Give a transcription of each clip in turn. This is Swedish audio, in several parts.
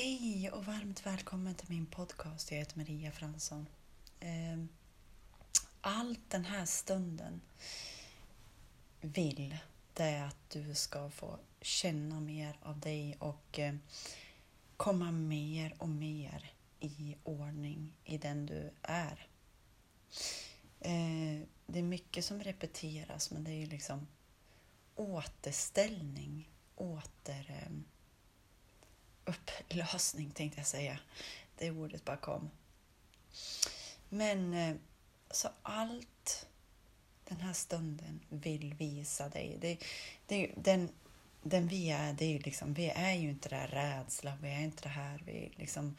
Hej och varmt välkommen till min podcast. Jag heter Maria Fransson. Ehm, allt den här stunden vill det är att du ska få känna mer av dig och eh, komma mer och mer i ordning i den du är. Ehm, det är mycket som repeteras men det är ju liksom återställning, åter ehm, lösning tänkte jag säga. Det ordet bara kom. Men eh, så allt den här stunden vill visa dig. Det, det, den, den vi är, det är ju liksom, vi är ju inte det här rädsla, vi är inte det här, vi liksom,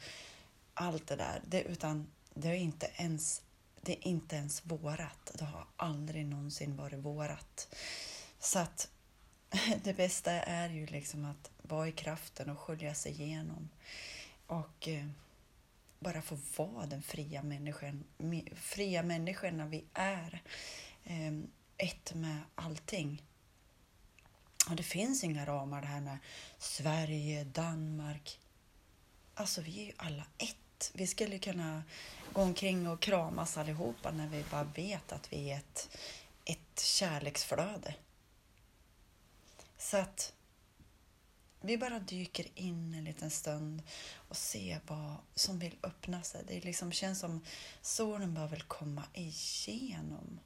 allt det där. Det, utan det är inte ens, det är inte ens vårat. Det har aldrig någonsin varit vårat. Så att det bästa är ju liksom att vara i kraften och skölja sig igenom. Och eh, bara få vara den fria människan, fria människorna vi är. Eh, ett med allting. Och det finns inga ramar det här med Sverige, Danmark. Alltså vi är ju alla ett. Vi skulle kunna gå omkring och kramas allihopa när vi bara vet att vi är ett, ett kärleksflöde. Så att vi bara dyker in en liten stund och ser vad som vill öppna sig. Det liksom känns som solen bara vill komma igenom.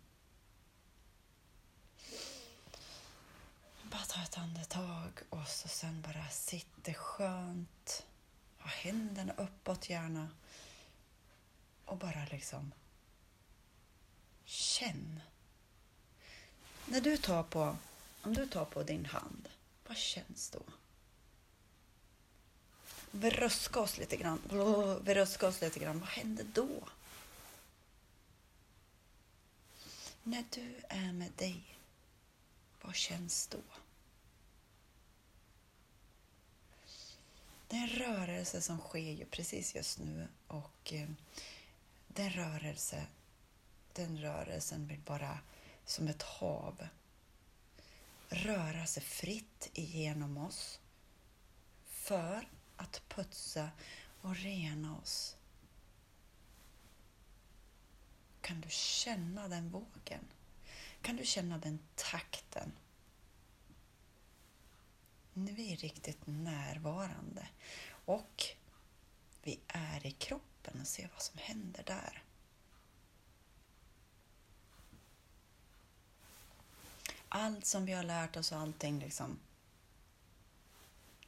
Bara ta ett andetag och så sen bara sitter skönt. Ha händerna uppåt gärna. Och bara liksom känn. När du tar på, om du tar på din hand, vad känns då? vi röska oss lite grann. Vi ruskar oss lite grann. Vad händer då? När du är med dig, vad känns då? Det är en rörelse som sker ju precis just nu och eh, den rörelse, den rörelsen blir bara som ett hav röra sig fritt igenom oss för att putsa och rena oss. Kan du känna den vågen? Kan du känna den takten? Nu är vi riktigt närvarande och vi är i kroppen och ser vad som händer där. Allt som vi har lärt oss och allting liksom.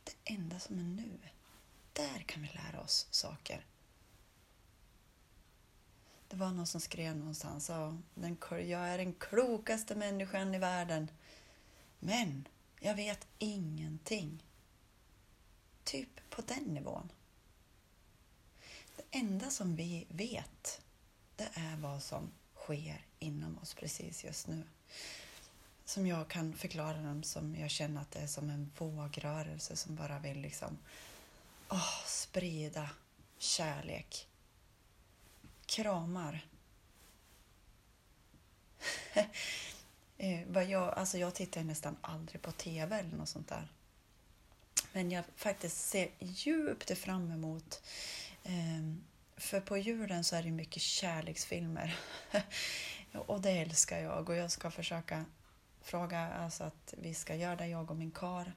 Det enda som är nu där kan vi lära oss saker. Det var någon som skrev någonstans jag är den klokaste människan i världen. Men jag vet ingenting. Typ på den nivån. Det enda som vi vet, det är vad som sker inom oss precis just nu. Som jag kan förklara dem som jag känner att det är som en vågrörelse som bara vill liksom oh, sprida kärlek. Kramar. Eh, jag, alltså jag tittar nästan aldrig på TV eller något sånt där. Men jag faktiskt ser djupt fram emot ehm, för på julen så är det mycket kärleksfilmer. och det älskar jag och jag ska försöka fråga alltså att vi ska göra det, jag och min kar.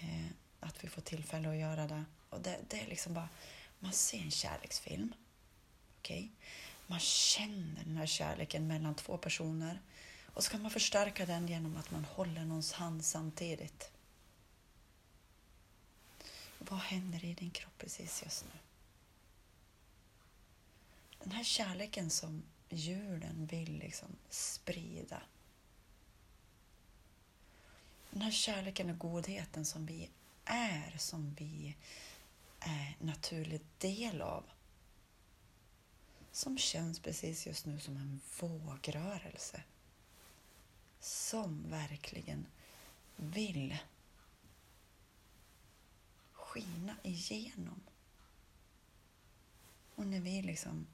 Eh, att vi får tillfälle att göra det. Och det, det är liksom bara, man ser en kärleksfilm. Okay? Man känner den här kärleken mellan två personer. Och så kan man förstärka den genom att man håller någons hand samtidigt. Vad händer i din kropp precis just nu? Den här kärleken som julen vill liksom sprida. Den här kärleken och godheten som vi är, som vi är naturlig del av. Som känns precis just nu som en vågrörelse. Som verkligen vill skina igenom. Och när vi liksom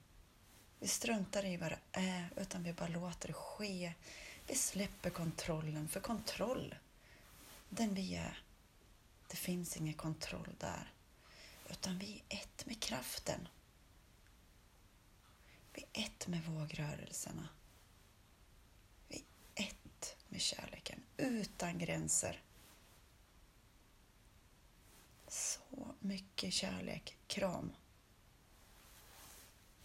vi struntar i vad det är, utan vi bara låter det ske. Vi släpper kontrollen, för kontroll, den vi är, det finns ingen kontroll där. Utan vi är ett med kraften. Vi är ett med vågrörelserna. Vi är ett med kärleken, utan gränser. Så mycket kärlek. Kram.